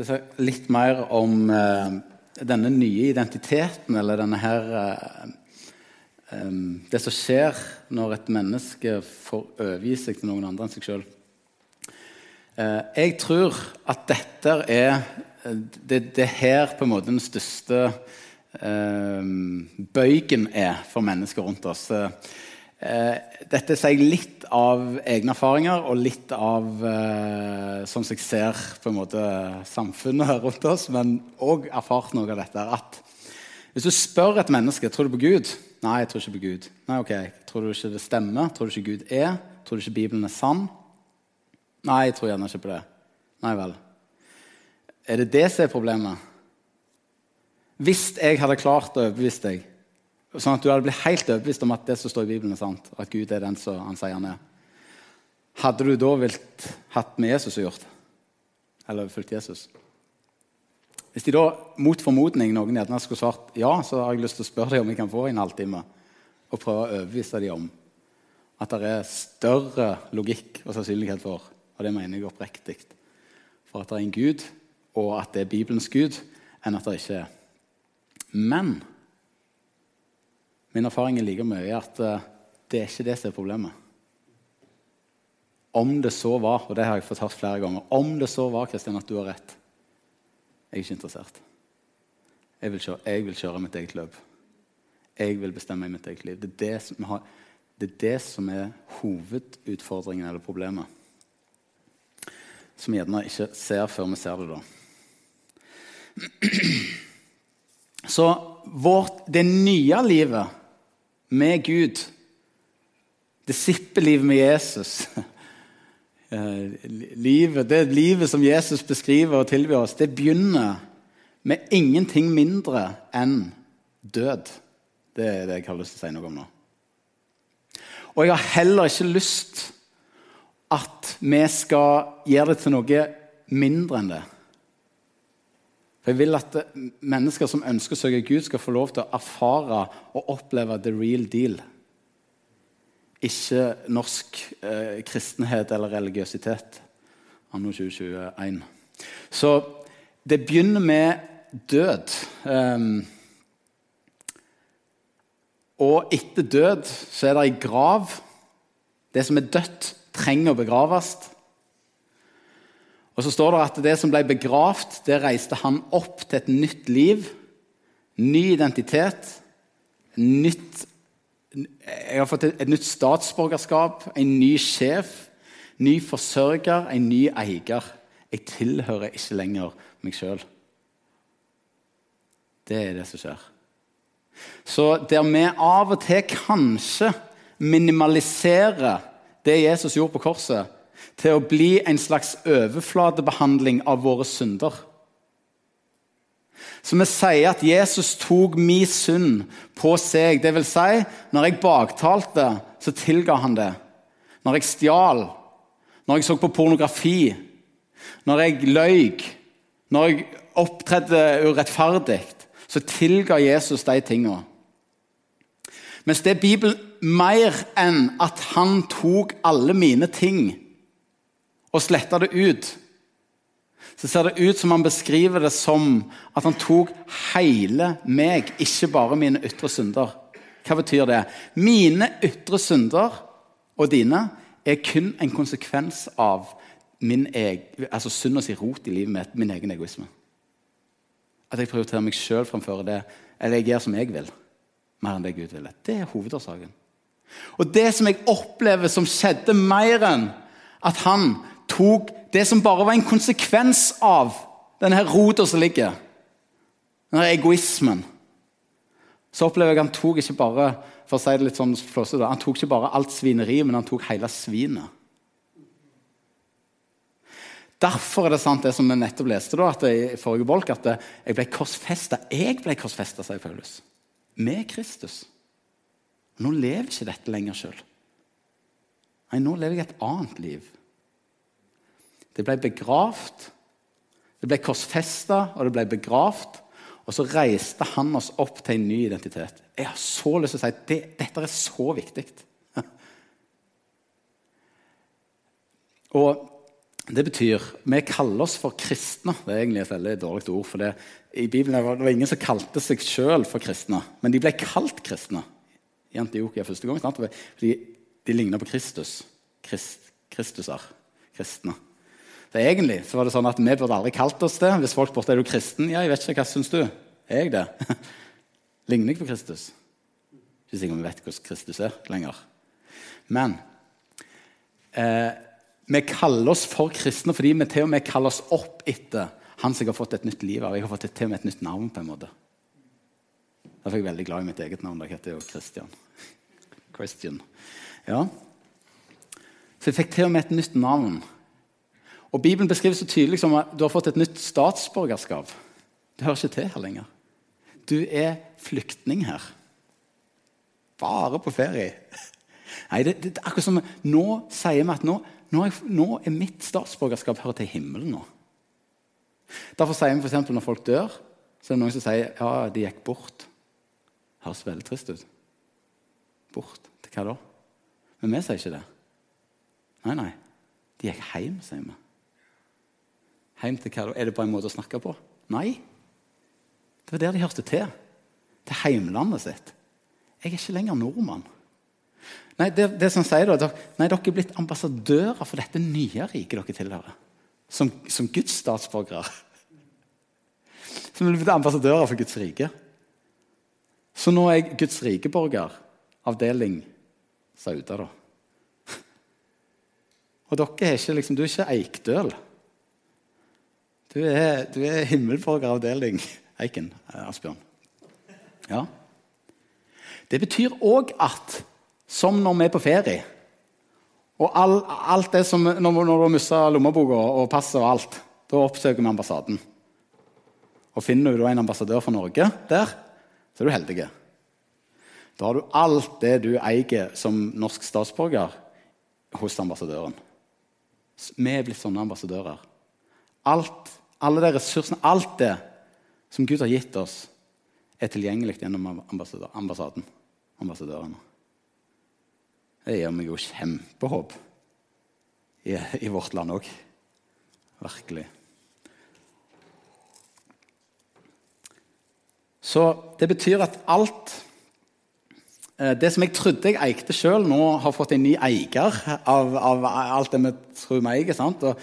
skal si litt mer om eh, denne nye identiteten, eller denne her eh, eh, Det som skjer når et menneske får overgi seg til noen andre enn seg sjøl. Jeg tror at dette er det, det er her på en måte den største bøygen er for mennesker rundt oss. Eh, dette sier litt av egne erfaringer og litt av eh, sånn som jeg ser på en måte samfunnet rundt oss, men òg erfart noe av dette. at Hvis du spør et menneske tror du på Gud Nei, jeg tror ikke på Gud. Nei, ok, Tror du ikke det stemmer? Tror du ikke Gud er? Tror du ikke Bibelen er sann? Nei, jeg tror gjerne ikke på det. Nei vel. Er det det som er problemet? Hvis jeg hadde klart å overbevise deg Sånn at du hadde blitt helt overbevist om at det som står i Bibelen, er sant, at Gud er den som han sier han er. Hadde du da vilt hatt med Jesus å gjort? Eller fulgt Jesus? Hvis de da mot formodning noen gjerne skulle svart ja, så har jeg lyst til å spørre dem om jeg kan få en halvtime og prøve å overbevise dem om at det er større logikk og sannsynlighet for, og det mener jeg oppriktig, for at det er en Gud, og at det er Bibelens Gud, enn at det ikke er. Men Min erfaring er like mye at eh, det er ikke det som er problemet. Om det så var, og det har jeg fått hørt flere ganger Om det så var Kristian, at du har rett Jeg er ikke interessert. Jeg vil, kjøre, jeg vil kjøre mitt eget løp. Jeg vil bestemme i mitt eget liv. Det er det som, har, det er, det som er hovedutfordringen eller problemet. Som vi gjerne ikke ser før vi ser det, da. Så vårt, det nye livet med Gud, disippellivet med Jesus livet, Det livet som Jesus beskriver og tilbyr oss, det begynner med ingenting mindre enn død. Det er det jeg har lyst til å si noe om nå. Og jeg har heller ikke lyst at vi skal gjøre det til noe mindre enn det. For Jeg vil at mennesker som ønsker å søke Gud, skal få lov til å erfare og oppleve the real deal. Ikke norsk eh, kristenhet eller religiøsitet anno 2021. Så det begynner med død. Um, og etter død så er det ei grav. Det som er dødt, trenger å begraves. Og så står det at det som ble begravd, det reiste han opp til et nytt liv. Ny identitet. Nytt, jeg har fått et, nytt statsborgerskap, en ny sjef, ny forsørger, en ny eier. Jeg tilhører ikke lenger meg sjøl. Det er det som skjer. Så der vi av og til kanskje minimaliserer det Jesus gjorde på korset, til å bli en slags overflatebehandling av våre synder. Så vi sier at Jesus tok min synd på seg. Det vil si, når jeg baktalte, så tilga han det. Når jeg stjal, når jeg så på pornografi, når jeg løy, når jeg opptredde urettferdig, så tilga Jesus de tingene. Mens det er Bibelen mer enn at han tok alle mine ting og sletta det ut, så ser det ut som han beskriver det som at han tok hele meg, ikke bare mine ytre synder. Hva betyr det? Mine ytre synder og dine er kun en konsekvens av min egen, altså synd si rot i livet mitt, min egen egoisme. At jeg prioriterer meg sjøl framfor det, eller jeg gjør som jeg vil, mer enn det Gud vil. Det er hovedårsaken. Og det som jeg opplever som skjedde mer enn at han tok det som bare var en konsekvens av denne rota som ligger, denne egoismen, så opplever jeg at han tok ikke bare for å si det litt sånn flåsete, han tok ikke bare alt svineriet, men han tok hele svinet. Derfor er det sant det som vi nettopp leste da, at i forrige bolk, at jeg ble korsfesta. Jeg ble korsfesta, sier Paulus. Med Kristus. Nå lever ikke dette lenger sjøl. Nei, nå lever jeg et annet liv. Det ble begravd, det ble korsfesta, og det ble begravd. Og så reiste han oss opp til en ny identitet. Jeg har så lyst til å si at det, dette er så viktig. Og det betyr Vi kaller oss for kristne. Det er egentlig et veldig dårlig ord. for det. I Bibelen var det ingen som kalte seg sjøl for kristne, men de ble kalt kristne i Antiokia første gang. Sant? Fordi de ligna på Kristus. Krist, Kristuser. Kristne. Så Egentlig så var det sånn at vi burde aldri kalt oss det. Hvis folk spurte er du kristen, ja, jeg vet ikke, hva syns du? Er jeg det? Ligner jeg på Kristus? Ikke sikkert vi vet hvordan Kristus er lenger. Men eh, vi kaller oss for kristne fordi vi til og med kaller oss opp etter han som jeg har fått et nytt liv av. Jeg har fått et, til og med et nytt navn. på en måte. Derfor er jeg veldig glad i mitt eget navn. Jeg heter jo Christian. Christian. Ja. Så jeg fikk til og med et nytt navn. Og Bibelen beskriver så tydelig som at du har fått et nytt statsborgerskap. Du hører ikke til her lenger. Du er flyktning her. Bare på ferie. Nei, det, det, det, akkurat som Nå sier vi at nå, nå, er, nå er mitt statsborgerskap hører til himmelen. nå. Derfor sier vi f.eks. når folk dør, så er det noen som sier ja, de gikk bort. Høres veldig trist ut. Bort til hva da? Men vi sier ikke det. Nei, nei. De gikk hjem, sier vi. Hjem til hva da? Er det bare en måte å snakke på? Nei. Det var der de hørte til. Til heimlandet sitt. Jeg er ikke lenger nordmann. Nei, det, det som sier da, nei, Dere er blitt ambassadører for dette nye riket dere tilhører. Som, som Guds statsborgere. Som er blitt ambassadører for Guds rike. Så nå er jeg Guds rikeborger, avdeling Sauda, da. Og dere er ikke, liksom, du er ikke Eikdøl. Du er, du er himmelborger, Eiken. Asbjørn. Ja. Det betyr òg at som når vi er på ferie. Og all, alt det som, når, når du har mista lommeboka og passet og alt, da oppsøker vi ambassaden. Og finner du en ambassadør for Norge der, så er du heldig. Da har du alt det du eier som norsk statsborger, hos ambassadøren. Vi er blitt sånne ambassadører. Alt, alle de ressursene, alt det som Gud har gitt oss, er tilgjengelig gjennom ambassaden. ambassadørene. Det gir meg jo kjempehåp i, i vårt land òg. Virkelig. Så det betyr at alt eh, Det som jeg trodde jeg eikte sjøl, nå har fått en ny eier av, av alt det vi tror vi eier.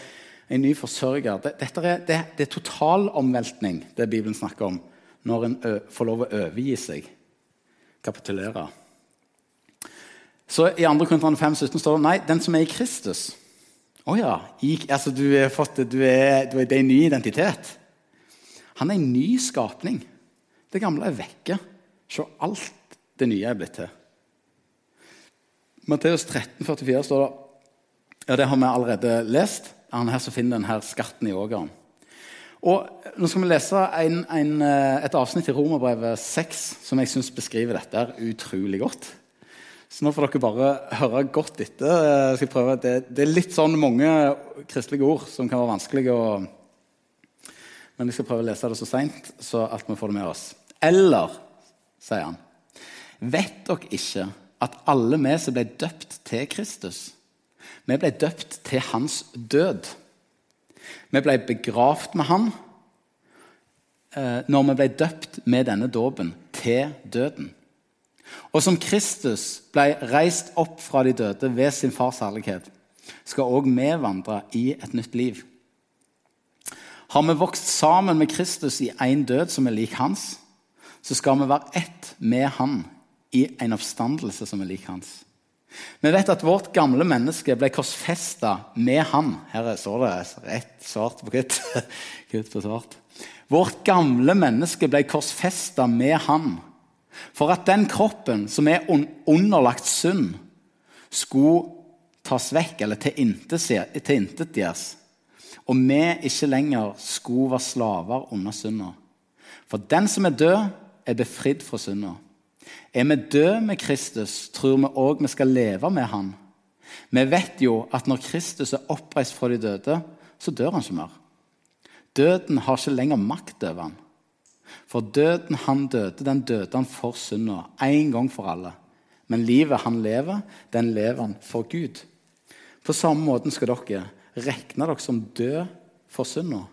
En ny forsørger. Det, dette er, det, det er totalomveltning, det Bibelen snakker om, når en får lov å overgi seg. Kapitulere. Så I 2. Korinterne 5, 17 står det nei, den som er i Kristus. Å oh ja, i, altså du, er fått, du, er, du er, det er en ny identitet. Han er en ny skapning. Det gamle er vekke. Se, alt det nye er blitt til. Matteus 13, 44 står det ja, Det har vi allerede lest. Han her som finner denne skatten i ågeren. Og Nå skal vi lese en, en, eh, et avsnitt i Romerbrevet 6 som jeg syns beskriver dette utrolig godt. Så nå får dere bare høre godt etter. Prøve. Det, det er litt sånn mange kristelige ord som kan være vanskelige å Men jeg skal prøve å lese det så seint så at vi får det med oss. Eller, sier han, vet dere ikke at alle vi som ble døpt til Kristus, vi ble døpt til hans død? Vi ble begravd med han eh, når vi ble døpt med denne dåpen til døden. Og som Kristus ble reist opp fra de døde ved sin fars herlighet, skal òg vi vandre i et nytt liv. Har vi vokst sammen med Kristus i én død som er lik hans, så skal vi være ett med han i en oppstandelse som er lik hans. Vi vet at vårt gamle menneske ble korsfesta med han. Her står det rett svart på hvitt. på svart. Vårt gamle menneske ble korsfesta med han for at den kroppen som er underlagt synd, skulle tas vekk eller tilintetgjøres, og vi ikke lenger skulle være slaver under synda. For den som er død, er befridd fra synda. Er vi døde med Kristus, tror vi òg vi skal leve med Han. Vi vet jo at når Kristus er oppreist fra de døde, så dør han ikke mer. Døden har ikke lenger makt over han. For døden han døde, den døde han for synda, én gang for alle. Men livet han lever, den lever han for Gud. På samme måte skal dere regne dere som død for synda,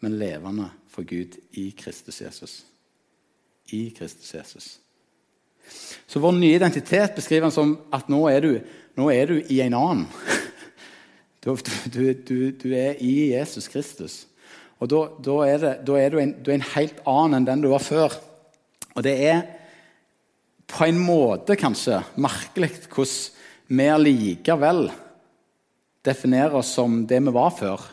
men levende for Gud i Kristus Jesus. I Kristus Jesus. Så vår nye identitet beskriver han som at nå er du, nå er du i en annen. Du, du, du, du, er i Jesus Kristus. Og da, da, er, det, da er, en, du, en, helt annen enn den du var før. Og det er på en måte kanskje merkelig hvordan vi allikevel definerer oss som det vi var før.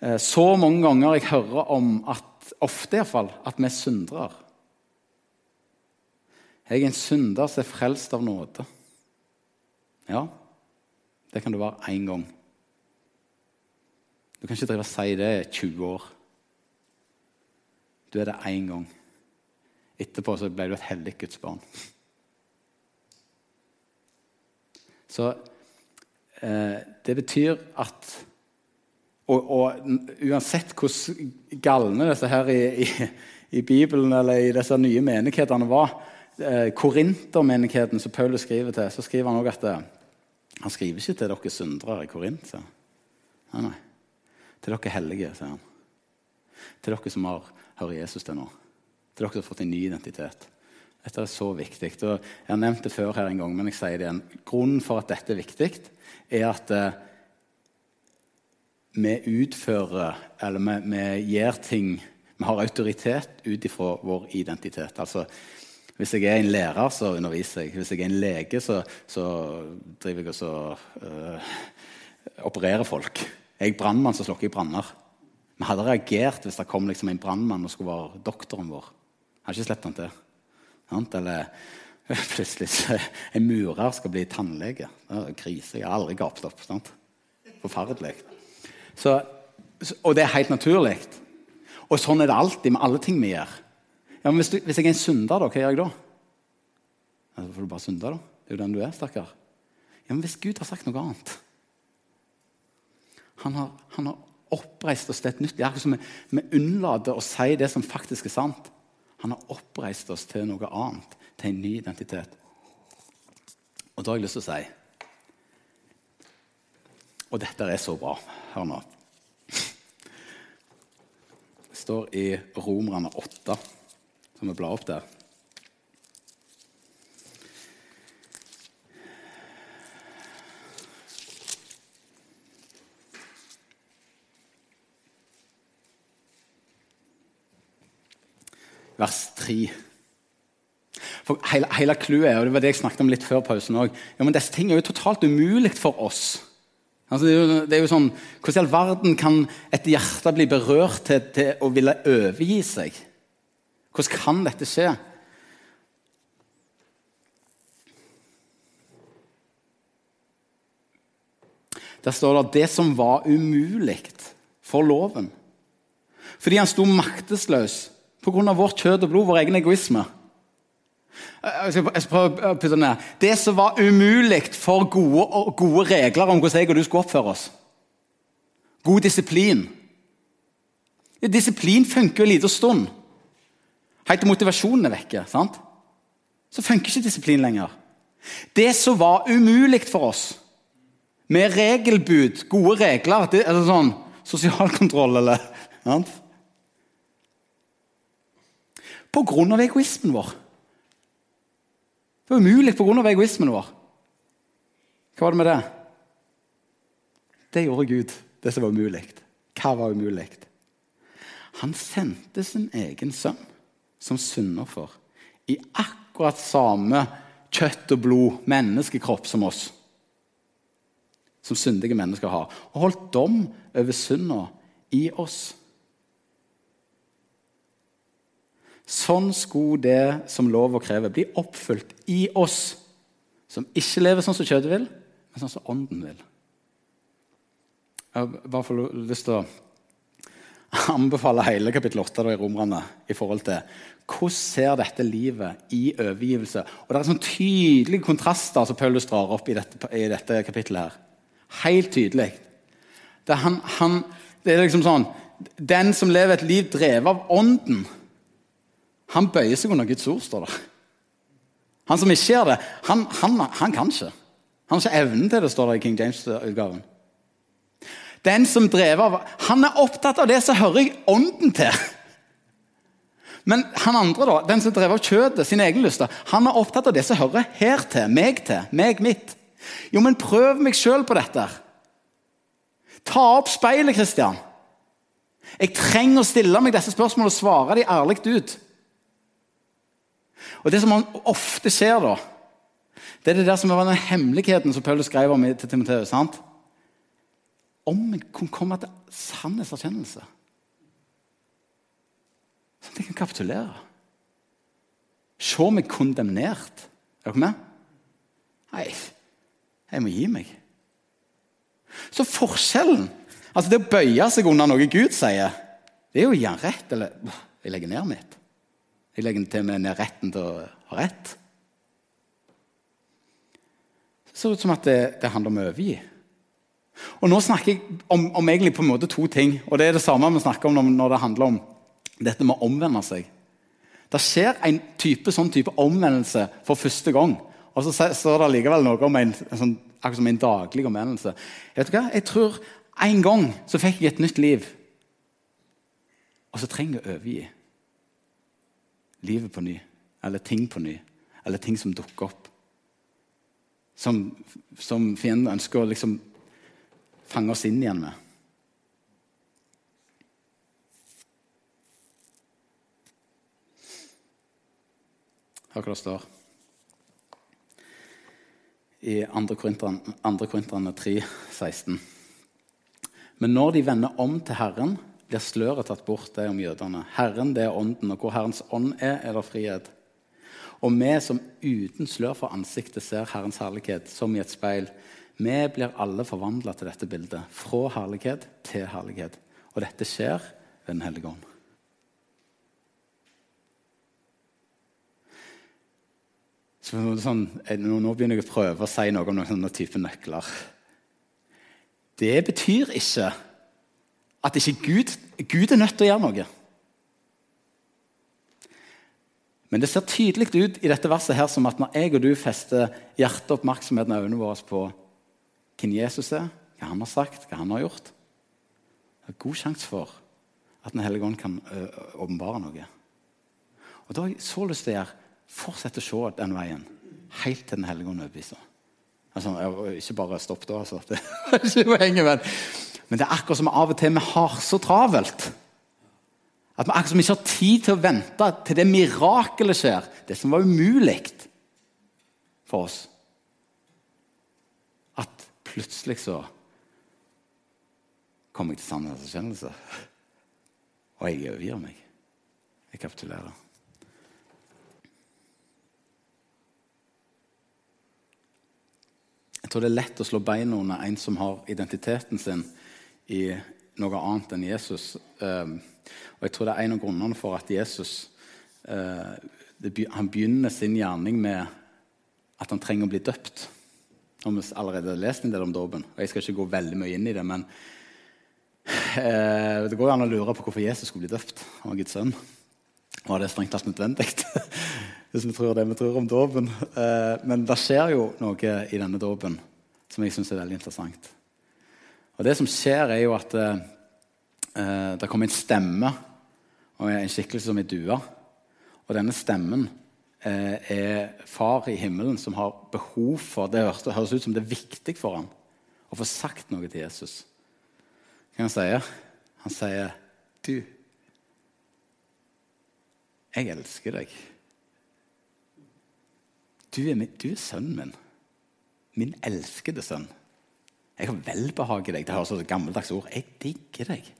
Eh, så mange ganger jeg hører om at ofte i fall, at vi er syndere. Jeg er en synder som er frelst av nåde. Ja, det kan du være én gang. Du kan ikke drive og si det i 20 år. Du er det én gang. Etterpå så ble du et hellig Guds barn. Så eh, det betyr at og, og, uansett hvor galne disse her i, i, i Bibelen eller i disse nye menighetene var, eh, Korintermenigheten som Paulus skriver til, så skriver han også at eh, Han skriver ikke til dere syndere i Korint. Nei, nei. Til dere hellige, sier han. Til dere som har, hører Jesus til nå. Til dere som har fått en ny identitet. Dette er så viktig. Og jeg har nevnt det før her en gang, men jeg sier det igjen. Grunnen for at dette er viktig, er at eh, vi utfører Eller vi, vi gjør ting Vi har autoritet ut ifra vår identitet. Altså, hvis jeg er en lærer, så underviser jeg. Hvis jeg er en lege, så, så driver jeg og så øh, opererer folk. Jeg er brannmann, så slukker jeg branner. Vi hadde reagert hvis det kom liksom en brannmann og skulle være doktoren vår. Jeg hadde ikke sluppet han til. Eller plutselig en murer skal bli tannlege. Det er krise. Jeg har aldri gapt opp. Sant? Forferdelig. Så, og det er helt naturlig. Og sånn er det alltid med alle ting vi gjør. Ja, men hvis, du, hvis jeg er en synder, da, hva gjør jeg da? Så får du bare synde, da. Det er jo den du er, stakkar. Ja, men hvis Gud har sagt noe annet Han har, han har oppreist oss til et nytt Det er akkurat som vi, vi unnlater å si det som faktisk er sant. Han har oppreist oss til noe annet, til en ny identitet. Og da har jeg lyst til å si Og dette er så bra. Hør nå. Det står i Romerne 8, som vi blar opp der. Vers 3. For hele, hele clouet, og det var det jeg snakket om litt før pausen òg ja, Disse tingene er jo totalt umulig for oss. Altså, det, er jo, det, er jo, sånn, Hvordan i all verden kan et hjerte bli berørt til, til, å ville overgi seg? Hvordan kan dette skje? Der står det 'det som var umulig for loven'. Fordi han sto maktesløs pga. vårt kjøtt og blod, vår egen egoisme. Jeg skal, prøve å putte ned. Det som var umulig for gode, gode, regler om hvordan jeg og du skulle oppføre oss. God disiplin. Disiplin funker jo en liten stund. Helt til motivasjonen er vekke. sant? Så funker ikke disiplin lenger. Det som var umulig for oss, med regelbud, gode regler det, altså sånn, Sosial kontroll, eller sant? På grunn av egoismen vår. Det var umulig av egoismen vår. Hva var det med det? Det gjorde Gud, det som var umulig. Hva var umulig? Han sendte sin egen sønn som syndoffer i akkurat samme kjøtt og blod, menneskekropp, som oss. Som syndige mennesker har. Og holdt dom over synda i oss. Sånn skulle det som lov og krever, bli oppfylt i oss, som ikke lever sånn som kjøttet vil, men sånn som ånden vil. Jeg har bare lyst til å anbefale hele kapittel 8 i Romerne i forhold til hvordan ser dette livet i overgivelse. Og Det er sånn tydelige kontraster som Paulus drar opp i dette, i dette kapittelet. her. Helt tydelig. Det er, han, han, det er liksom sånn Den som lever et liv drevet av Ånden, han bøyer seg under Guds ord, står det. Han som ikke gjør det, han, han, han kan ikke. Han har ikke evnen til det, står det i King James-utgaven. Den som drev av Han er opptatt av det som hører ånden til. Men han andre, da, den som drev av kjøttet, sine egne lyster, han er opptatt av det som hører her til, meg til, meg mitt. Jo, men prøv meg sjøl på dette. Ta opp speilet, Kristian. Jeg trenger å stille meg disse spørsmålene og svare dem ærlig ut. Og Det som ofte skjer da, det er det der som var den hemmeligheten som Paulus skrev om til Timoteus. sant? Om vi kunne komme til sannhetserkjennelse. Sånn at jeg kan kapitulere. Se meg kondemnert. Er dere med? Nei, jeg må gi meg. Så forskjellen altså Det å bøye seg under noe Gud sier, det er jo å gi han rett. Eller jeg legger ned mitt. Jeg legger til og med ned retten til å ha rett. Det ser ut som at det, det handler om å overgi. Og Nå snakker jeg om, om, egentlig på en måte to ting. og Det er det samme vi snakker om når det handler om dette med å omvende seg. Det skjer en type, sånn type omvendelse for første gang. Og så står det likevel noe om en, sånn, akkurat som en daglig omvendelse. Vet du hva? Jeg tror En gang så fikk jeg et nytt liv. Og så trenger jeg å overgi livet på ny, eller ting på ny, eller ting som dukker opp. Som, som fienden ønsker å liksom fange oss inn igjen med. Hør hva det står i 2. Korinterne 3, 16. Men når de vender om til Herren, blir sløret tatt bort, det om jødene. Herren, det er ånden, og hvor Herrens ånd er, er det frihet. Og vi som uten slør for ansiktet ser Herrens herlighet som i et speil, vi blir alle forvandla til dette bildet, fra herlighet til herlighet. Og dette skjer ved Den hellige ånd. Sånn, nå begynner jeg å prøve å si noe om noen type nøkler. Det betyr ikke at ikke Gud, Gud er nødt til å gjøre noe. Men det ser tydelig ut i dette verset her som at når jeg og du fester hjertet, oppmerksomheten og øynene våre på hvem Jesus er, hva han har sagt, hva han har gjort Det er god sjanse for at Den hellige ånd kan åpenbare noe. Og Da har jeg så lyst til å gjøre fortsette å se den veien helt til Den hellige ånd overbeviser. Altså, ikke bare stopp da, altså. Det er ikke poenget, men men det er akkurat som av og til vi har så travelt. At vi akkurat som ikke har tid til å vente til det mirakelet skjer. Det som var umulig for oss. Plutselig så kommer jeg til sannhetserkjennelse. Og jeg overgir meg. Jeg kapitulerer. Jeg tror det er lett å slå beina under en som har identiteten sin i noe annet enn Jesus. Ehm, og jeg tror det er en av grunnene for at Jesus eh, han begynner sin gjerning med at han trenger å bli døpt. Har vi allerede lest en del om dåpen, og jeg skal ikke gå veldig mye inn i det. Men eh, det går an å lure på hvorfor Jesus skulle bli døpt. Han var Guds sønn. Var det strengt tatt nødvendig? Hvis vi tror det vi tror om dåpen. Eh, men det skjer jo noe i denne dåpen som jeg syns er veldig interessant. Og Det som skjer, er jo at eh, eh, det kommer en stemme og en skikkelse som ei due. Og denne stemmen er far i himmelen som har behov for Det høres ut som det er viktig for ham å få sagt noe til Jesus. Hva han sier han? sier, 'Du, jeg elsker deg.' Du er, du er sønnen min. Min elskede sønn. Jeg har velbehag i deg. Det høres ut som et gammeldags ord. Jeg digger deg.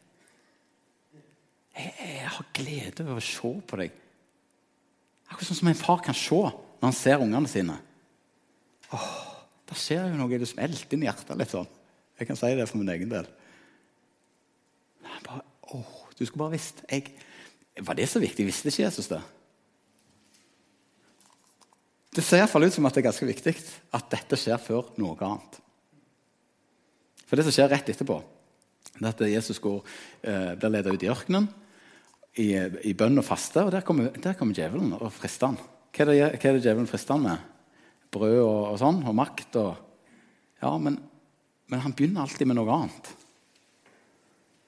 Jeg, jeg, har glede over å se på deg. Akkurat sånn som en far kan se når han ser ungene sine. Åh, Der skjer jo noe. Det smelter inn i hjertet litt sånn. Jeg kan si det for min egen del. Bare, åh, du skulle bare visst. Jeg, var det så viktig? Visste ikke Jesus det? Det ser i hvert fall ut som at det er ganske viktig at dette skjer før noe annet. For det som skjer rett etterpå, det er at Jesus går, eh, blir ledet ut i ørkenen i, i bønn og faste. Og der kommer, kommer djevelen og frister han. Hva er det, hva er det djevelen frister han med? Brød og, og, sånn, og makt. Og, ja, men, men, han begynner alltid med noe annet.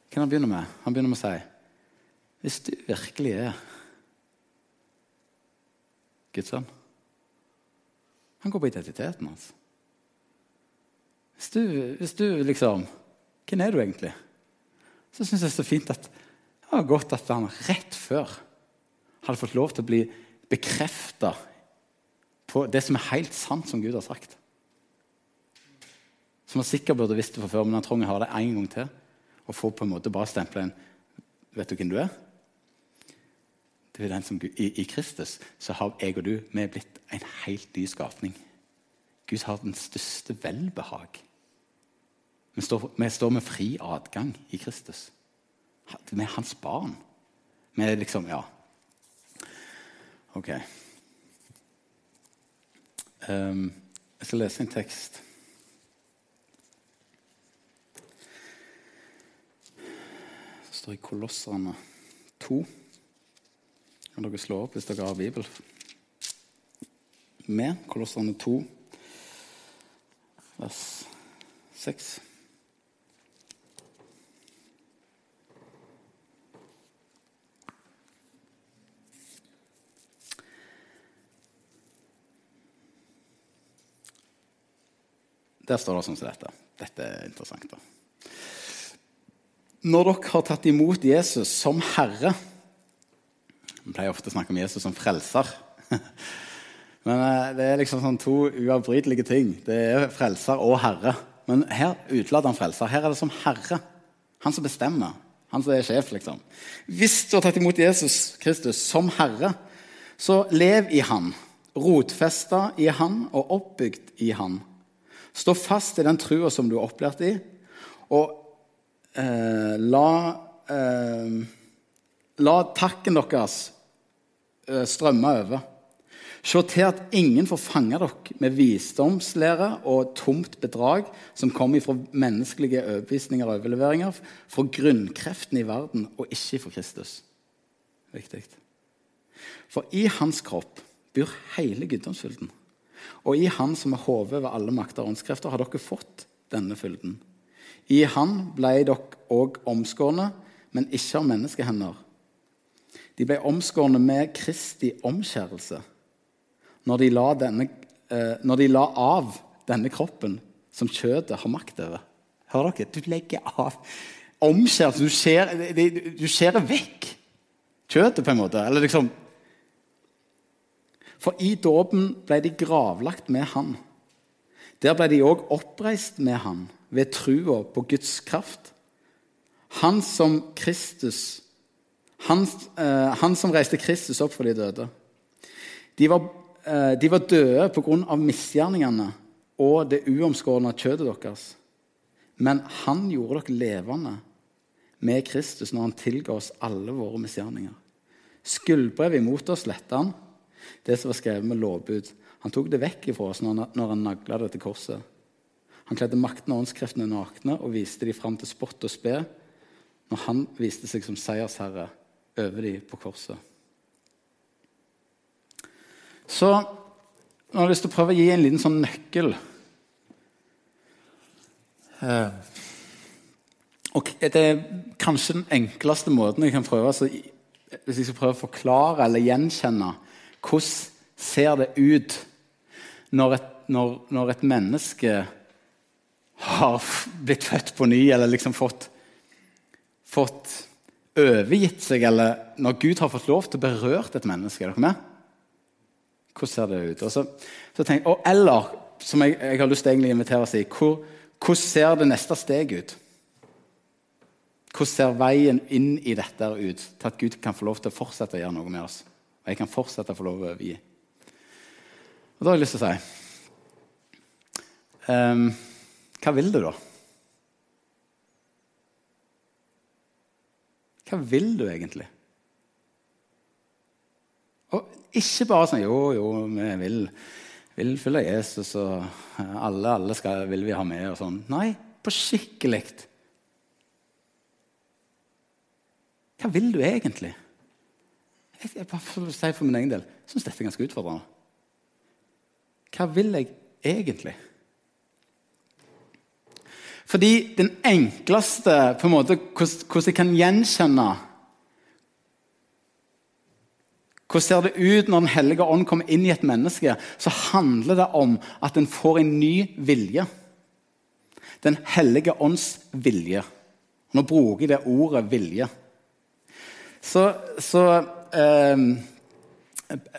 Hva han begynner med? Han begynner med å si Hvis du virkelig er Guds sønn Han går på identiteten hans. Hvis du, hvis du liksom Hvem er du egentlig? Så syns jeg det er så fint at det var godt at han rett før hadde fått lov til å bli bekrefta på det som er helt sant, som Gud har sagt. Som han sikkert burde visst det fra før, men han trenger å ha det en gang til. Og få på en måte bare stemple en Vet du hvem du er? Du er den som i, I Kristus så har jeg og du vi er blitt en helt ny skapning. Gud har den største velbehag. Vi står, vi står med fri adgang i Kristus. Vi er hans barn. Vi er liksom Ja. Ok. Um, jeg skal lese en tekst. Det står i Kolosserne 2. Kan dere slå opp hvis dere har Bibel? Med Kolosserne 2, vers 6. Der står det sånn som dette. Dette er interessant. da. Når dere har tatt imot Jesus som Herre Vi pleier ofte å snakke om Jesus som frelser. Men eh, det er liksom sånn to uavbrytelige ting. Det er frelser og herre. Men her utelater han frelser. Her er det som herre. Han som bestemmer. Han som er sjef, liksom. Hvis du har tatt imot Jesus Kristus som herre, så lev i han. Rotfesta i han og oppbygd i han. Stå fast i den trua som du er opplært i, og eh, la, eh, la takken deres eh, strømme over. Se til at ingen får fange dere med visdomslære og tomt bedrag som kommer fra menneskelige overbevisninger og overleveringer, fra grunnkreftene i verden og ikke fra Kristus. Viktig. For i hans kropp bor hele guddomsfylden. Og i Han som er hodet ved alle makter og åndskrefter, har dere fått denne fylden. I Han ble dere òg omskårne, men ikke av menneskehender. De ble omskårne med Kristi omskjærelse når de, denne, eh, når de la av denne kroppen som kjøttet har makt over. Hører dere? Du legger av omskjærelse. Du skjærer, du skjærer vekk kjøttet, på en måte. Eller liksom for i dåpen ble de gravlagt med han. Der ble de òg oppreist med han ved trua på Guds kraft. Han som Kristus han, eh, han som reiste Kristus opp for de døde. De var, eh, de var døde pga. misgjerningene og det uomskårne kjøttet deres. Men han gjorde dere levende med Kristus når han tilga oss alle våre misgjerninger. Skyldbrevet imot oss letta han det som var skrevet med lovbud. Han tok det vekk ifra oss når han nagla det til korset. Han kledde makten og åndskreftene nakne og viste dem fram til spott og spe når han viste seg som seiersherre over dem på korset. Så nå har jeg lyst til å prøve å gi en liten sånn nøkkel. Eh, og det er kanskje den enkleste måten jeg kan prøve altså, Hvis jeg skal prøve å forklare eller gjenkjenne hvordan ser det ut når et, når, når et menneske har blitt født på ny, eller liksom fått, fått overgitt seg, eller når Gud har fått lov til å berøre et menneske? Er dere med? Hvordan ser det ut? Og så, så tenk, og eller, som jeg, jeg, har lyst til å invitere og si, hvor, hvordan ser det neste steg ut? Hvordan ser veien inn i dette ut, til at Gud kan få lov til å fortsette å gjøre noe med oss? Jeg kan fortsette å få lov å overgi. Og da har jeg lyst til å si um, Hva vil du, da? Hva vil du egentlig? Og ikke bare sånn Jo, jo, vi vil, vil følge Jesus, og alle, alle skal, vil vi ha med, og sånn. Nei, på skikkelig. Hva vil du egentlig? Jeg, jeg å si for min egen del syns dette er ganske utfordrende. Hva vil jeg egentlig? Fordi den enkleste på en måte, Hvordan jeg kan gjenkjenne Hvordan ser det ut når Den hellige ånd kommer inn i et menneske? Så handler det om at en får en ny vilje. Den hellige ånds vilje. Nå bruker jeg det ordet 'vilje'. Så, så um,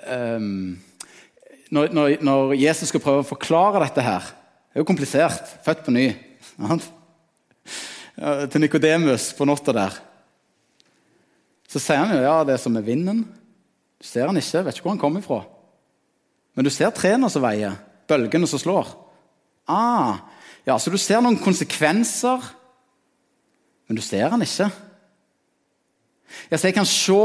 um, når, når, Jesus skal prøve å forklare dette her Det er jo komplisert. Født på ny. Til Nikodemus på natta der. Så sier han jo ja, det er som med vinden. Du ser han ikke, vet ikke hvor han kommer fra. Men du ser trærne som veier, bølgene som slår. Ah, ja, Så du ser noen konsekvenser, men du ser han ikke. Ja, så jeg kan se,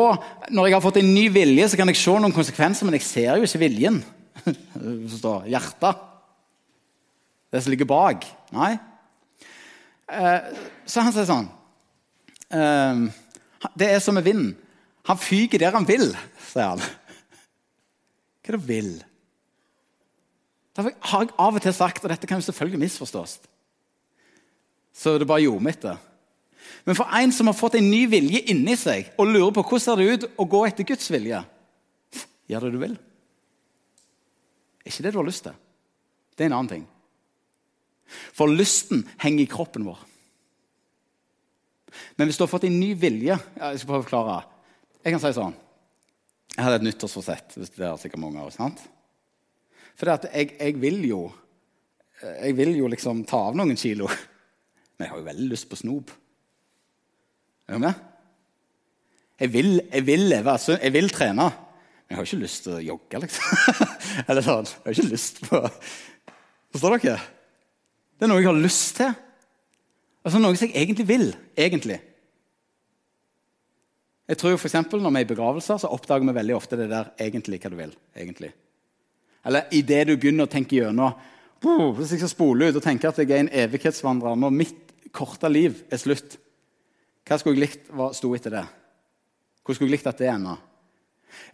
Når jeg har fått en ny vilje, så kan jeg se noen konsekvenser, men jeg ser jo ikke viljen. står Hjertet. Det som ligger bak. Nei. Eh, så han sier sånn eh, Det er som med vinden. Han fyker der han vil, sier han. Hva er det vil? Derfor har jeg av og til sagt, og dette kan jo selvfølgelig misforstås Så det bare gjorde mitt det. Men for en som har fått en ny vilje inni seg og lurer på hvordan ser det ut å gå etter Guds vilje Gjør det du vil. Er ikke det du har lyst til. Det er en annen ting. For lysten henger i kroppen vår. Men hvis du har fått en ny vilje Jeg skal prøve å forklare. Jeg kan si sånn Jeg hadde et nyttårsforsett. hvis det er sikkert mange av oss, sant? For jeg, jeg, vil jo Jeg vil jo liksom ta av noen kilo. Men jeg har jo veldig lyst på snop. Er du med? Jeg vil, jeg vil leve, jeg vil trene. Men jeg har ikke lyst til å jogge, liksom. Eller sånn. Jeg har ikke lyst på Forstår dere? Det er noe jeg har lyst til. Altså Noe som jeg egentlig vil. Egentlig. Jeg tror for eksempel, Når vi er i begravelser, så oppdager vi veldig ofte det der egentlig hva du vil. egentlig. Eller idet du begynner å tenke gjennom Hvis jeg skal spole ut og tenke at jeg er en evighetsvandrer når mitt korte liv er slutt, hva skulle jeg likt hva sto etter det? Hvor skulle jeg likt at det enda?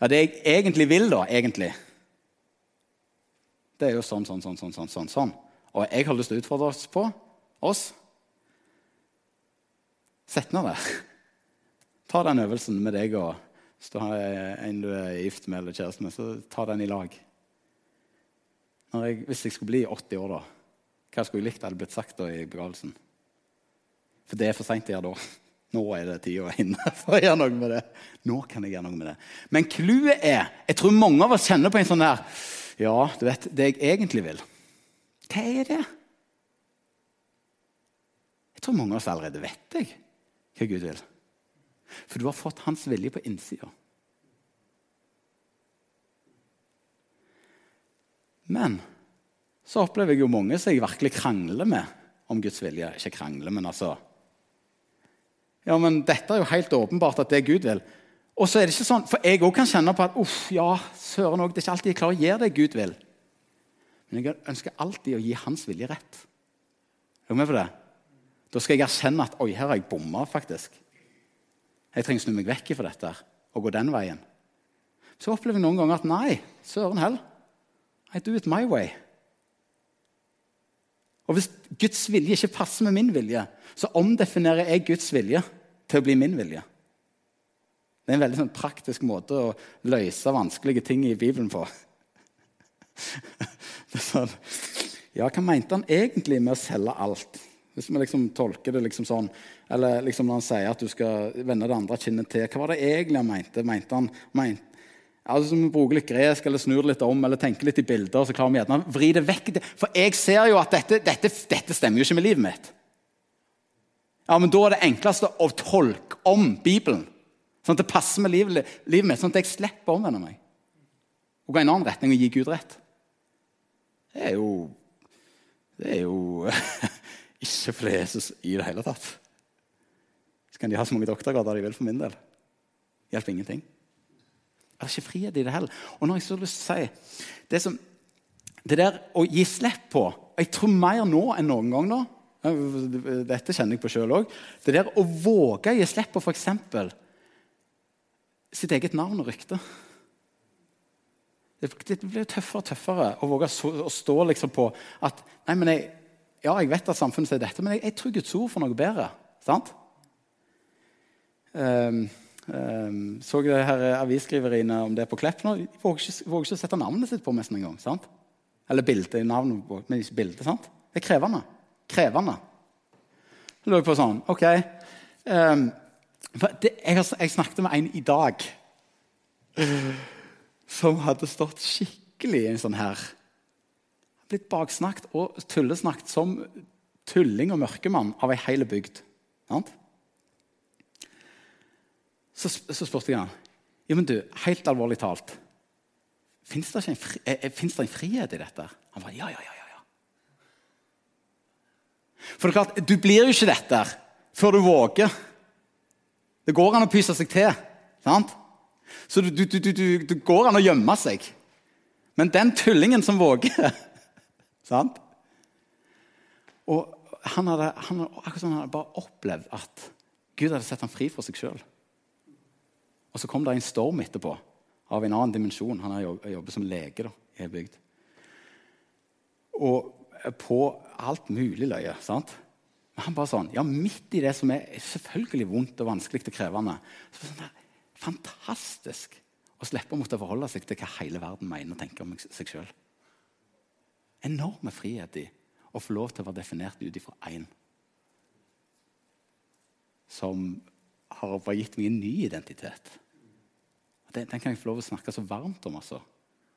Ja, Det jeg egentlig vil, da, egentlig, det er jo sånn, sånn, sånn, sånn, sånn, sånn. sånn. Og jeg har lyst til å utfordre oss på oss. Sett ned der. Ta den øvelsen med deg og hvis du har en du er gift med eller kjæreste med, så ta den i lag. Jeg, hvis jeg skulle bli 80 år, da, hva skulle jeg likt hadde blitt sagt da i begravelsen? For det er for seint å gjøre da. Nå er det tida inne for å gjøre noe med det. Nå kan jeg gjøre noe med det. Men clouet er Jeg tror mange av oss kjenner på en sånn der Ja, du vet, det jeg egentlig vil. Hva er det? Jeg tror mange av oss allerede vet jeg, hva Gud vil. For du har fått hans vilje på innsida. Men så opplever jeg jo mange som jeg virkelig krangler med om Guds vilje. Ikke krangler, men altså ja, men dette er jo helt åpenbart at det Gud vil. Og så er det ikke sånn, For jeg òg kan kjenne på at uff, ja, søren òg, det er ikke alltid jeg klarer å gjøre det Gud vil. Men jeg ønsker alltid å gi hans vilje rett. Er du med på det? Da skal jeg erkjenne at oi, her har jeg bomma, faktisk. Jeg trenger å snu meg vekk fra dette og gå den veien. Så opplever jeg noen ganger at nei, søren hell. I do it my way. Og Hvis Guds vilje ikke passer med min vilje, så omdefinerer jeg Guds vilje til å bli min vilje. Det er en veldig sånn, praktisk måte å løse vanskelige ting i Bibelen på. Sånn, ja, Hva mente han egentlig med å selge alt? Hvis vi liksom tolker det liksom sånn, Eller liksom når han sier at du skal vende det andre kinnet til. Hva var det egentlig han mente? Mente han, mente, Altså, vi bruker litt gresk eller snur litt om eller tenker litt i bilder. så klarer vi å vri det vekk. For jeg ser jo at dette, dette, dette stemmer jo ikke med livet mitt. Ja, men Da er det enkleste å tolke om Bibelen, sånn at det passer med livet, livet mitt. Sånn at jeg slipper å omvende meg og gå i en annen retning og gi Gud rett. Det er jo Det er jo ikke for Jesus i det hele tatt. Så kan de ha så mange doktorgrader de vil for min del. Det Hjelper ingenting. Det er ikke frihet i det heller. Og når jeg så lyst til å si det, som, det der å gi slipp på Jeg tror mer nå enn noen gang nå. Dette kjenner jeg på sjøl òg. Det der å våge å gi slipp på f.eks. sitt eget navn og rykte. Det blir tøffere og tøffere å våge å stå liksom på at Nei, men jeg, Ja, jeg vet at samfunnet sier dette, men jeg, jeg tror Guds ord for noe bedre. Sant? Um, um, så det her avisskriveriene om det på Klepp nå. De våger ikke, våger sette navnet sitt på nesten engang. Eller bildet, navnet på, men ikke bildet. sant? Det er krevende. Krevende. Jeg lurer på sånn OK. Um, det, jeg, jeg, snakket med en i dag som hadde stått skikkelig i en sånn her Blitt baksnakket og tullesnakket som tulling og mørkemann av ei hel bygd. Sant? Så, så spurte jeg han ja, men du, helt alvorlig talt Fins det, det, en frihet i dette? Han var ja, ja, ja. ja. For det er klart, Du blir jo ikke dette før du våger. Det går an å pyse seg til. sant? Så du, du, du, du går an å gjemme seg. Men den tullingen som våger sant? Og han hadde, han, akkurat sånn, han hadde bare opplevd at Gud hadde sett ham fri for seg sjøl. Og så kom det en storm etterpå av en annen dimensjon. Han har jobbet som lege da, i ei bygd. Og på alt mulig løye. sant? Men han bare sånn, ja, midt i det som er selvfølgelig vondt og vanskelig og krevende så sånn der, Fantastisk å slippe å måtte forholde seg til hva hele verden mener og tenker om seg sjøl. Enorme frihet i å få lov til å være definert ut ifra én som har bare gitt meg en ny identitet. Den, den, kan jeg få lov å snakke så varmt om. altså.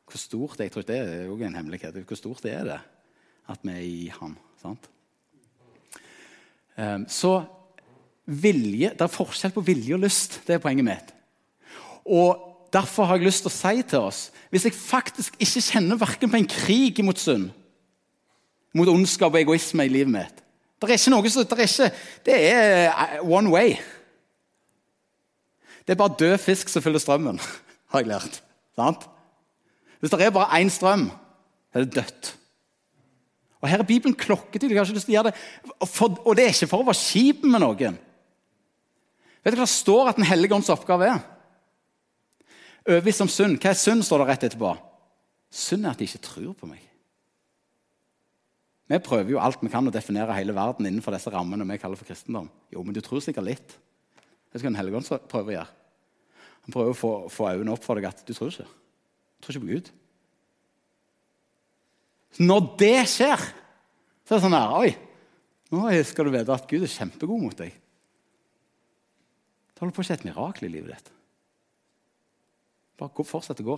Hvor stort det, jeg tror det er jo en hemmelighet. Hvor stort det er det at vi er i Han. sant? Um, så vilje, Det er forskjell på vilje og lyst. Det er poenget mitt. Og Derfor har jeg lyst til å si til oss hvis jeg faktisk ikke kjenner verken på en krig mot synd, mot ondskap og egoisme i livet mitt Det er ikke noe som, det det er eh, one way. Det er bare død fisk som fyller strømmen, har jeg lært. Sant? Hvis det er bare én strøm, er det dødt. Og Her er Bibelen klokketydelig. Jeg har ikke lyst til å gjøre det. For, og det er ikke for å være kjip med noen. Vet du hva det står at Den hellige ånds oppgave er? Overbevist om synd. Hva er synd, står det rett etterpå. Synd er at de ikke tror på meg. Vi prøver jo alt vi kan å definere hele verden innenfor disse rammene vi kaller for kristendom. Jo, men du tror sikkert litt. Det skal Den hellige ånd prøve å gjøre. Han prøver å få, få øynene opp for deg at du tror ikke. Du tror ikke på Gud. Når det skjer, så er det sånn her Oi, nå skal du vite at Gud er kjempegod mot deg. Det holder på å skje et mirakel i livet ditt. Bare fortsett å gå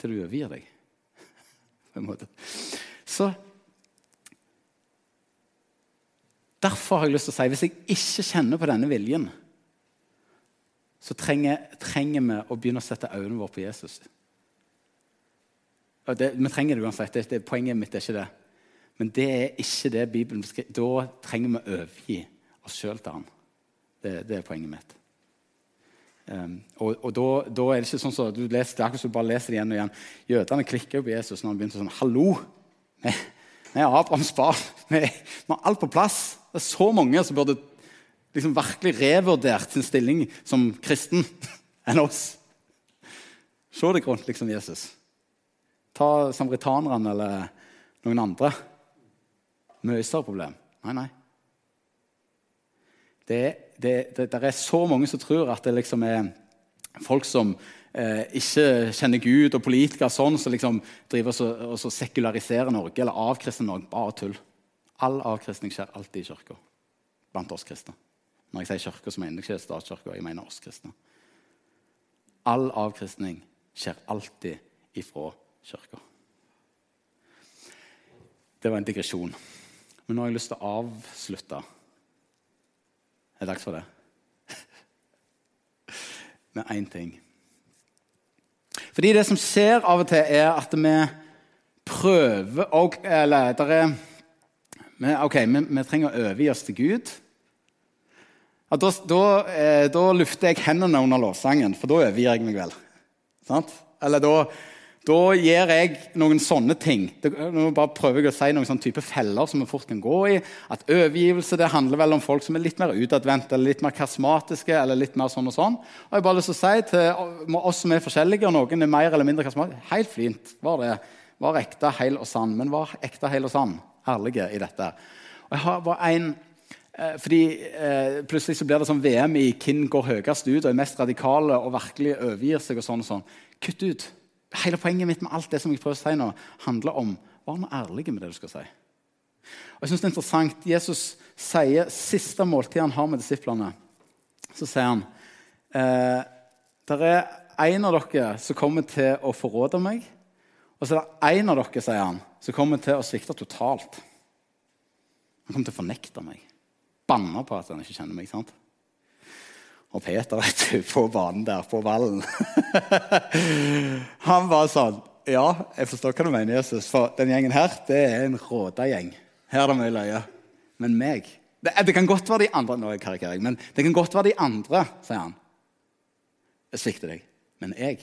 til du overgir deg. På en måte. Så Derfor har jeg lyst til å si hvis jeg ikke kjenner på denne viljen, så trenger, trenger vi å begynne å sette øynene våre på Jesus. Det, vi trenger det uansett. Det, det, poenget mitt er ikke det. Men det er ikke det Bibelen beskriver. Da trenger vi å overgi oss sjøl til Han. Det, det, er poenget mitt. Um, og, og da, da, er det ikke sånn så du leser, det akkurat som du bare leser det igjen og igjen. Jødene klikker jo på Jesus når han begynte sånn Hallo! Vi, er Abrahams barn. Vi har alt på plass. Det er så mange som burde liksom virkelig revurdert sin stilling som kristen enn oss. Se deg rundt, liksom Jesus. Ta samaritanerne eller noen andre. Mye større problem. Nei, nei. Det, det, det, det, er så mange som tror at det liksom er folk som eh, ikke kjenner Gud, og politikere sånn, som liksom driver og, og sekulariserer Norge eller avkristner Norge. Bare tull. All avkristning skjer alltid i kirka blant oss kristne. Når jeg sier kirka, så mener jeg ikke statskirka, jeg mener oss kristne. All avkristning skjer alltid ifra kirka. Det var en digresjon. Men nå har jeg lyst til å avslutte. Det er dags for det. Med én ting. Fordi det som skjer av og til, er at vi prøver og, Eller det er vi, ok, vi, vi, trenger å overgi oss til Gud. Ja, da, da, eh, da, lufter jeg hendene under lovsangen, for da overgir jeg meg vel. Sant? Eller da, da gjør jeg noen sånne ting. nå bare prøver jeg å si noen sånne type feller som vi fort kan gå i. At Overgivelse det handler vel om folk som er litt mer utadvendte eller litt mer karismatiske. eller litt mer sånn og sånn. Og jeg har bare lyst til å si til oss som er forskjellige, og noen er mer eller mindre karismatiske Helt fint. Var det. Var ekte, heil og sann. Men var ekte, heil og sann? Ærlige i dette. Og jeg har var en, eh, fordi eh, Plutselig så blir det sånn VM i hvem går høyest ut og er mest radikale og virkelig overgir seg. og sånn og sånn. Kutt ut. Hele poenget mitt med alt det som jeg prøver å si nå, handler om Vær nå ærlig med det du skal si. Og jeg synes det er interessant, Jesus sier siste måltid han har med disiplene, så sier han eh, det er en av dere som kommer til å forråde meg. Og så er det en av dere sier han, som kommer til å svikte totalt. Han kommer til å fornekte meg. Banne på at han ikke kjenner meg. sant? Og Peter vet du, på banen der, på ballen Han var sånn Ja, jeg forstår hva du mener, Jesus. For den gjengen her, det er en råda gjeng. Her er det mye løye. Men meg det, det, kan godt være de andre nå er jeg men det kan godt være de andre, sier han. Jeg svikter deg. Men jeg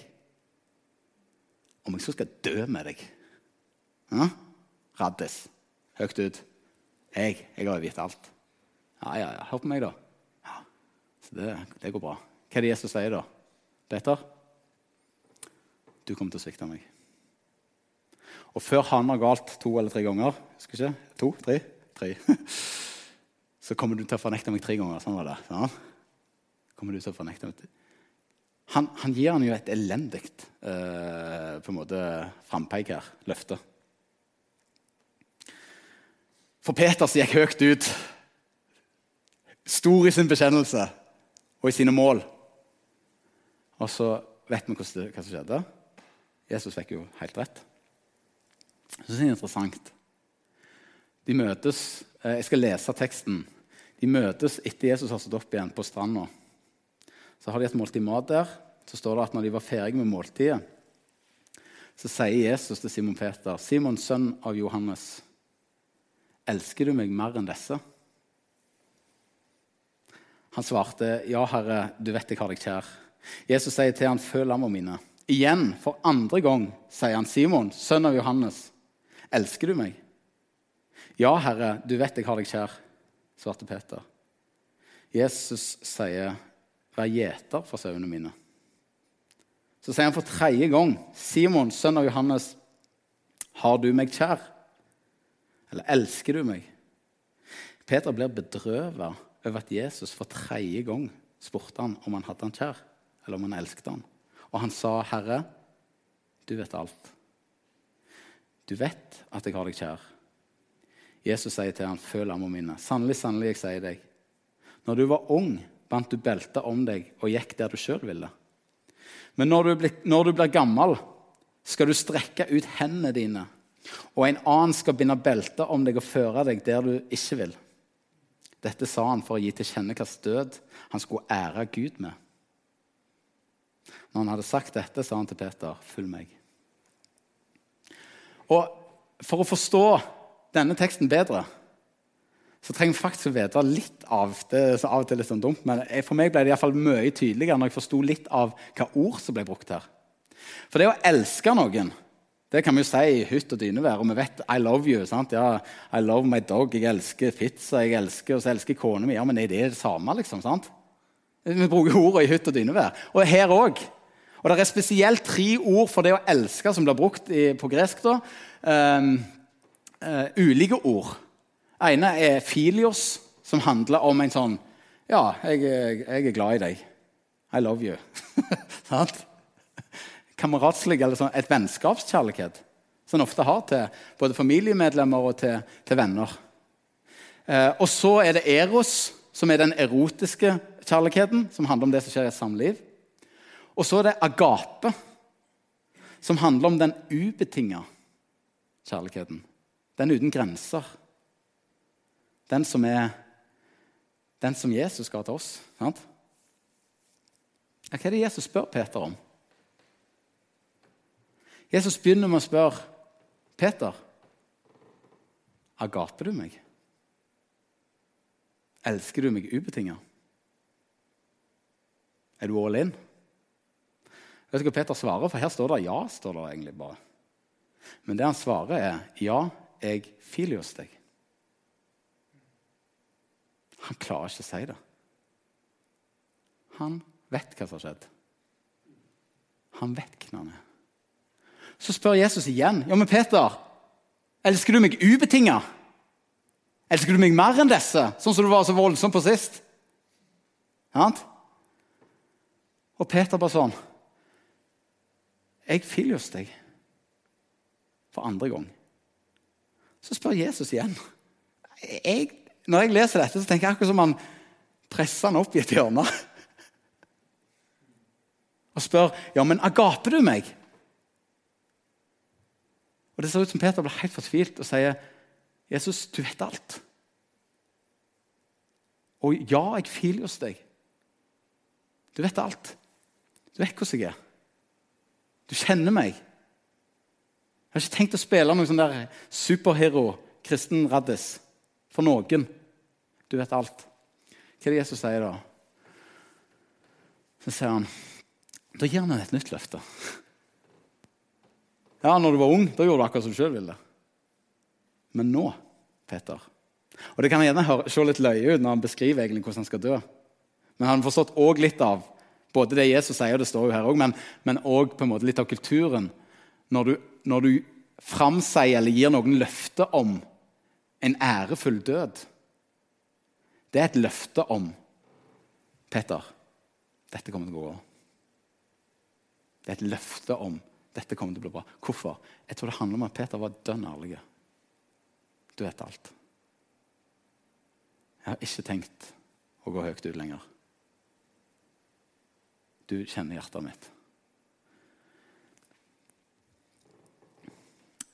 Om jeg så skal dø med deg ja? Raddis. Høyt ut. Jeg, jeg har jo vite alt. Ja, ja, ja. Hør på meg, da. Ja. Så det, det, går bra. Hva er det Jesus sier da? Peter? Du kommer til å svikte meg. Og før han har galt to eller tre ganger skal ikke? To? Tre? Tre. Så kommer du til å fornekte meg tre ganger. Sånn var det. Sånn. Kommer du til å fornekte meg han, han gir han jo et elendig eh, på en måte frampeik her. Løfte. For Peter så gikk høyt ut. Stor i sin bekjennelse og i sine mål. Og så vet vi hva som skjedde. Jesus fikk jo helt rett. Jeg synes det er interessant. De møtes eh, Jeg skal lese teksten. De møtes etter Jesus har stått opp igjen på stranda. Så har de et måltid mat der. Så står det at når de var ferdige med måltidet, så sier Jesus til Simon Peter, 'Simon, sønn av Johannes, elsker du meg mer enn disse?' Han svarte, 'Ja, Herre, du vet jeg har deg kjær.' Jesus sier til han, 'Føl lammene mine.' Igjen, for andre gang, sier han, 'Simon, sønn av Johannes, elsker du meg?' 'Ja, Herre, du vet jeg har deg kjær', svarte Peter. Jesus sier, 'Vær gjeter for sauene mine'. Så sier han for tredje gang, 'Simon, sønn av Johannes, har du meg kjær?' Eller 'elsker du meg?' Peter blir bedrøvet over at Jesus for tredje gang spurte han om han hadde han kjær, eller om han elsket han. Og han sa, 'Herre, du vet alt.' Du vet at jeg har deg kjær. Jesus sier til ham, 'Føl lamma mine.' Sannelig, sannelig, jeg sier deg. Når du var ung, bandt du beltet om deg og gikk der du sjøl ville. Men når du, blir, når du, blir, gammel, skal du strekke ut hendene dine, og en annen skal binde belte om deg og føre deg der du ikke vil. Dette sa han for å gi til kjenne hvilken død han skulle ære Gud med. Når han hadde sagt dette, sa han til Peter, 'Følg meg'. Og For å forstå denne teksten bedre så trenger vi faktisk å vite litt av det så av og til litt sånn dumt, men For meg ble det i fall mye tydeligere når jeg forsto litt av hva ord som ble brukt her. For det å elske noen det kan vi jo si i hytt og dynevær. Og vi vet 'I love you'. sant? Ja, 'I love my dog'. Jeg elsker pizza. jeg elsker, Og så elsker kona mi. Ja, men er det det samme, liksom? sant? Vi bruker ordene i hytt og dynevær. Og her òg. Og det er spesielt tre ord for det å elske som blir brukt i, på gresk. da. Um, uh, ulike ord ene er filios, som handler om en sånn Ja, jeg, jeg er glad i deg. I love you. Sant? Kameratslig, eller sånn, et vennskapskjærlighet som en ofte har til både familiemedlemmer og til, til venner. Eh, og så er det eros, som er den erotiske kjærligheten, som handler om det som skjer i et samliv. Og så er det agape, som handler om den ubetinga kjærligheten. Den uten grenser. Den som er den som Jesus ga til oss. Sant? Hva er det Jesus spør Peter om? Jesus begynner med å spørre Peter agaper du meg? Elsker du meg ubetinga? Er du all in? Vet du hva Peter svarer? For her står det ja. står det egentlig bare. Men det han svarer, er ja, jeg filer hos deg. Han klarer ikke å si det. Han vet hva som har skjedd. Han vet hvem han er. Så spør Jesus igjen. Ja, men Peter, elsker du meg ubetinga? Elsker du meg mer enn disse, sånn som du var så voldsom på sist? Sant? Og Peter bare sånn Jeg Filius deg for andre gang. Så spør Jesus igjen. Jeg, når jeg leser dette, så tenker jeg akkurat som han presser han opp i et hjørne. Og spør ja, men agaper du meg? Og Det ser ut som Peter blir helt fortvilt og sier, 'Jesus, du vet alt.' Og ja, jeg filer hos deg. Du vet alt. Du vet hvordan jeg er. Du kjenner meg. Jeg har ikke tenkt å spille noen sånn der superhero, kristen raddis, for noen. Du vet alt. Hva er det Jesus sier da? Så sier han Da gir han et nytt løfte. Ja, når du var ung, da gjorde du akkurat som du sjøl ville. Men nå, Peter Og Det kan gjerne se litt løye ut når han beskriver egentlig hvordan han skal dø. Men han har forstått også litt av både det Jesus sier, og det står jo her også, men òg litt av kulturen. Når du, når du framsier eller gir noen løfte om en ærefull død Det er et løfte om Peter, dette kommer til å gå. Det er et løfte om dette kommer til å bli bra. Hvorfor? Jeg tror det handler om at Peter var dønn ærlig. Du vet alt. Jeg har ikke tenkt å gå høyt ut lenger. Du kjenner hjertet mitt.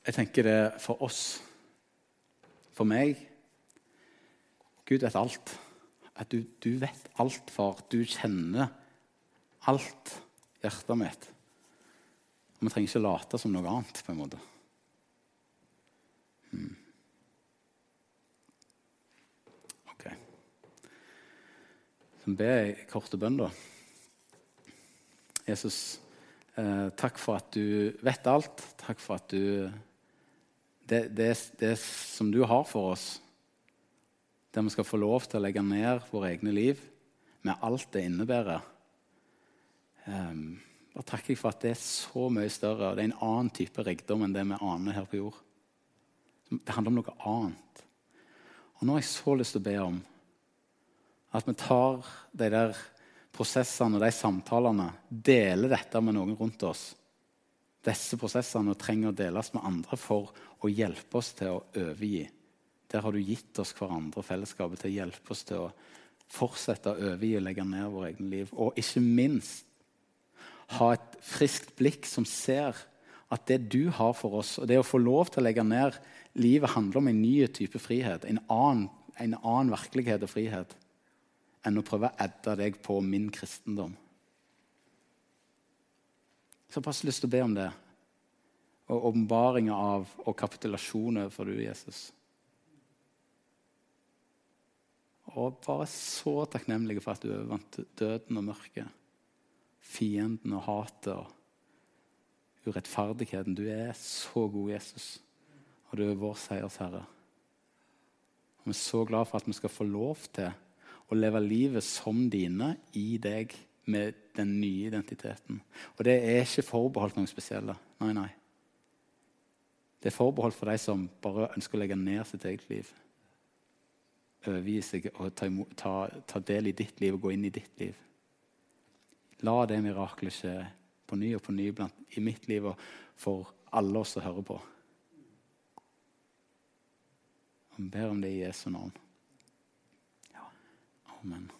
Jeg tenker det for oss, for meg Gud vet alt. At du, du vet alt, far. Du kjenner alt, hjertet mitt. Og vi trenger ikke late som noe annet, på en måte. Hmm. Ok. Så ber jeg korte bønn, da. Jesus, eh, takk for at du vet alt. Takk for at du det, det, det, som du har for oss, der vi skal få lov til å legge ned våre egne liv med alt det innebærer. Um, og takker jeg for at det er så mye større, og det er en annen type rikdom enn det vi aner her på jord. Det handler om noe annet. Og nå har jeg så lyst til å be om at vi tar de der prosessene og de samtalene, deler dette med noen rundt oss. Disse prosessene trenger å deles med andre for å hjelpe oss til å overgi. Der har du gitt oss hverandre fellesskapet til å hjelpe oss til å fortsette å overgi og legge ned våre egne liv. Og ikke minst ha et friskt blikk som ser at det du har for oss, og det å få lov til å legge ned livet, handler om en ny type frihet. En annen, en annen virkelighet og frihet enn å prøve å edde deg på min kristendom. Så jeg har bare lyst til å be om det. Og åpenbaringa av og kapitulasjon overfor du, Jesus. Og bare så takknemlige for at du overvant døden og mørket fienden og hatet og urettferdigheten. Du er så god, Jesus, og du er vår seiersherre. Vi er så glad for at vi skal få lov til å leve livet som dine i deg med den nye identiteten. Og det er ikke forbeholdt noen spesielle. Nei, nei. Det er forbeholdt for de som bare ønsker å legge ned sitt eget liv. Overgi seg og ta, ta del i ditt liv og gå inn i ditt liv. La det miraklet skje på ny og på ny blant, i mitt liv og for alle oss som hører på. Og ber om det i Jesu navn. Ja. Amen.